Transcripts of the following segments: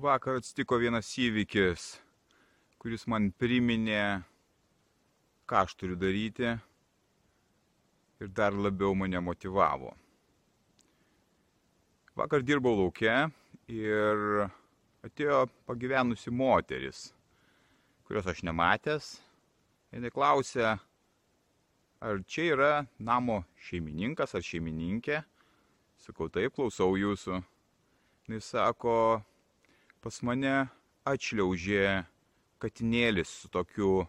Vakar atsitiko vienas įvykis, kuris man priminė, ką aš turiu daryti ir dar labiau mane motivavo. Vakar dirbau laukia ir atėjo pagyvenusi moteris, kurios aš nematęs. Jis klausė, ar čia yra namo šeimininkas ar šeimininkė. Sakau, taip, klausau jūsų. Jis sako, pas mane atšliaužė katinėlis su tokiu,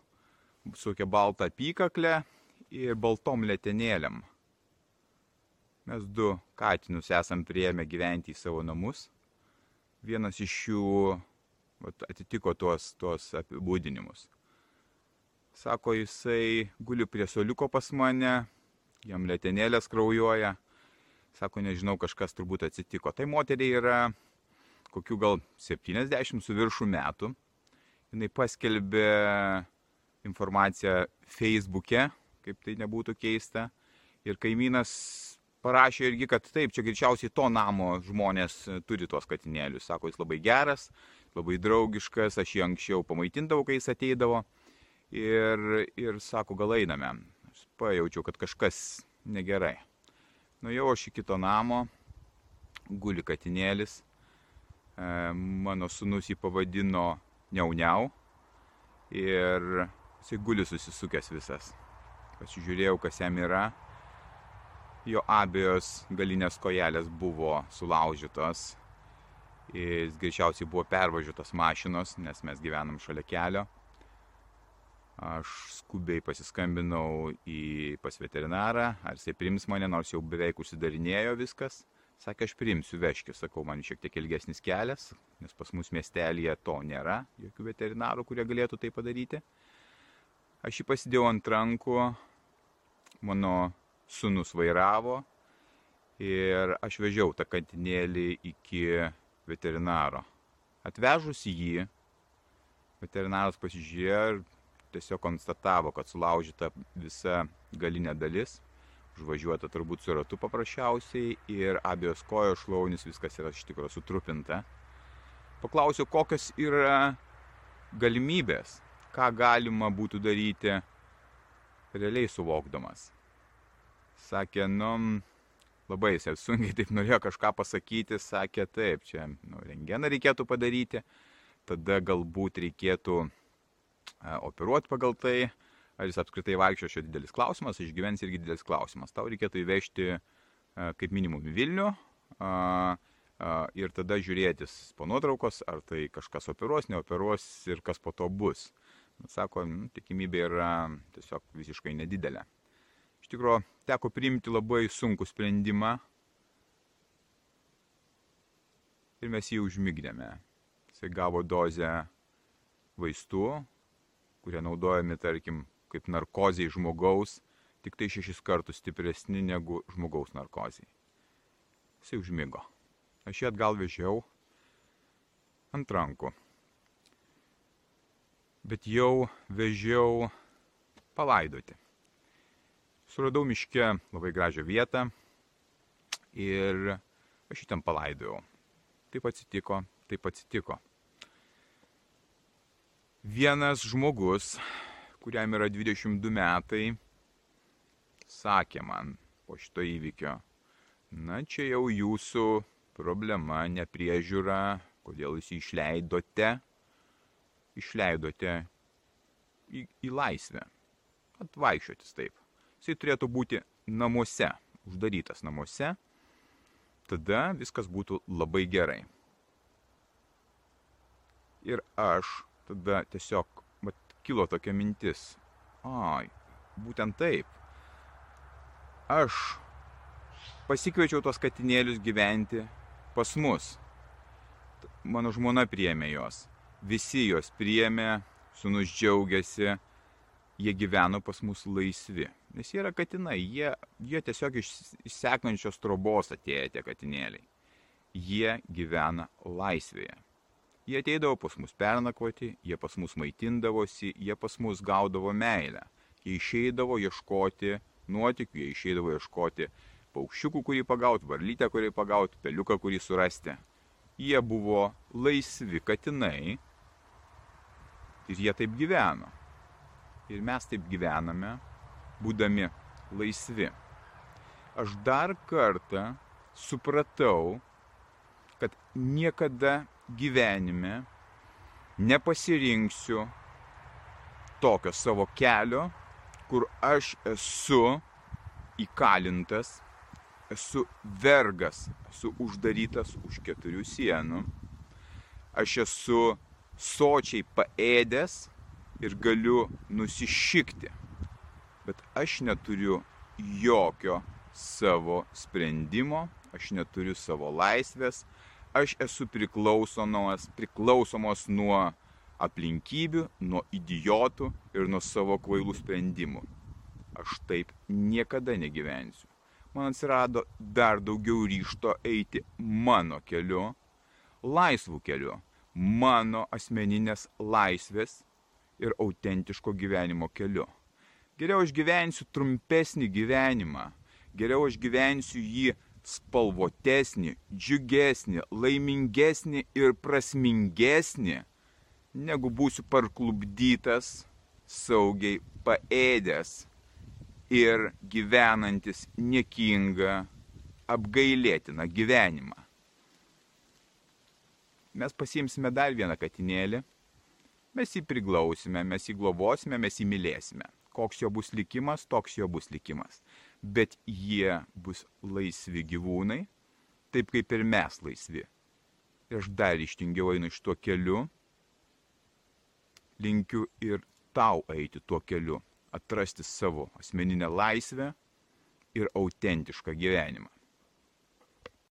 su tokia balta apykakle ir baltom letenėlėm. Mes du katinus esam prieėmę gyventi į savo namus. Vienas iš jų vat, atitiko tuos, tuos apibūdinimus. Sako, jisai guli prie soliuko pas mane, jam letenėlės kraujuoja. Sako, nežinau, kažkas turbūt atsitiko. Tai moteriai yra kokių gal 70 su viršų metų. Jis paskelbė informaciją Facebook'e, kaip tai nebūtų keista. Ir kaimynas parašė irgi, kad taip, čia greičiausiai to namo žmonės turi tuos katinėlius. Sako, jis labai geras, labai draugiškas, aš jį anksčiau pamaitindavau, kai jis ateidavo. Ir, ir sako, gal einame. Aš pajaučiau, kad kažkas negerai. Nuėjau aš į kito namo, guli katinėlis mano sunus jį pavadino Niauniau ir jisai guli susisukęs visas. Pasižiūrėjau, kas jam yra. Jo abiejos galinės kojelės buvo sulaužytos. Jis greičiausiai buvo pervažiuotas mašinos, nes mes gyvenam šalia kelio. Aš skubiai pasiskambinau į pas veterinarą, ar jisai prims mane, nors jau beveik užsidarinėjo viskas. Sakė, aš priimsiu veškį, sakau, man šiek tiek ilgesnis kelias, nes pas mus miestelėje to nėra, jokių veterinarų, kurie galėtų tai padaryti. Aš jį pasidėjau ant rankų, mano sunus vairavo ir aš vežiau tą kantinėlį iki veterinaro. Atvežus jį, veterinaras pasižiūrėjo ir tiesiog konstatavo, kad sulaužyta visa galinė dalis užvažiuota turbūt su ratu paprasčiausiai ir abiejos kojos šlaunis, viskas yra iš tikrųjų sutrupinta. Paklausiau, kokios yra galimybės, ką galima būtų daryti realiai suvokdamas. Sakė, nu, labai jis sunkiai taip norėjo kažką pasakyti, sakė taip, čia nu, rengeną reikėtų padaryti, tada galbūt reikėtų operuoti pagal tai, ar jis apskritai vaikščio šio didelis klausimas, išgyvens irgi didelis klausimas. Tau reikėtų įvežti e, kaip minimum Vilnių ir tada žiūrėtis po nuotraukos, ar tai kažkas operuos, neoperuos ir kas po to bus. Sako, tikimybė yra tiesiog visiškai nedidelė. Iš tikrųjų, teko priimti labai sunkų sprendimą ir mes jį užmygdėme. Jisai gavo dozę vaistų, kurie naudojami, tarkim, kaip narkozijai žmogaus, tik tai šešis kartus stipresni negu žmogaus narkozijai. Jisai užmygo. Aš jį atgal vežiau ant rankų. Bet jau vežiau palaidoti. Suradau miške labai gražią vietą ir aš jį ten palaidojau. Taip atsitiko, taip atsitiko. Vienas žmogus kuriam yra 22 metai, sakė man po šito įvykio, na čia jau jūsų problema, nepriežiūra, kodėl jūs išleidote, išleidote į, į laisvę, atvaikščiotis taip. Jisai turėtų būti namuose, uždarytas namuose, tada viskas būtų labai gerai. Ir aš tada tiesiog kilo tokia mintis. Ai, būtent taip. Aš pasikviečiau tos katinėlius gyventi pas mus. mano žmona priėmė jos. Visi jos priėmė, sunus džiaugiasi, jie gyveno pas mus laisvi. Nes jie yra katinai, jie, jie tiesiog iš, iš sekančios trobos atėję tie katinėliai. Jie gyvena laisvėje. Jie ateidavo pas mus pernakvoti, jie pas mus maitindavosi, jie pas mus gaudavo meilę. Jie išeidavo ieškoti nuotikių, jie išeidavo ieškoti paukščiukų, kurį pagauti, varlytę, kurį pagauti, peliuką, kurį surasti. Jie buvo laisvi katinai ir jie taip gyveno. Ir mes taip gyvename, būdami laisvi. Aš dar kartą supratau, kad niekada gyvenime nepasirinksiu tokio savo kelio, kur aš esu įkalintas, esu vergas, esu uždarytas už keturių sienų, aš esu sočiai paėdęs ir galiu nusišikti, bet aš neturiu jokio savo sprendimo, aš neturiu savo laisvės, aš esu priklausomas, priklausomos nuo aplinkybių, nuo idiotų ir nuo savo kvailų sprendimų. Aš taip niekada negyvensiu. Man atsirado dar daugiau ryšto eiti mano keliu, laisvų keliu, mano asmeninės laisvės ir autentiško gyvenimo keliu. Geriau aš gyvensiu trumpesnį gyvenimą, geriau aš gyvensiu jį spalvotesnį, džiugesnį, laimingesnį ir prasmingesnį, negu būsiu parklubdytas, saugiai paėdęs ir gyvenantis niekingą, apgailėtiną gyvenimą. Mes pasiimsime dar vieną katinėlį, mes jį priglausime, mes jį globosime, mes jį mylėsime. Koks jo bus likimas, toks jo bus likimas bet jie bus laisvi gyvūnai, taip kaip ir mes laisvi. Ir aš dar ištingiau einu iš tuo keliu, linkiu ir tau eiti tuo keliu, atrasti savo asmeninę laisvę ir autentišką gyvenimą.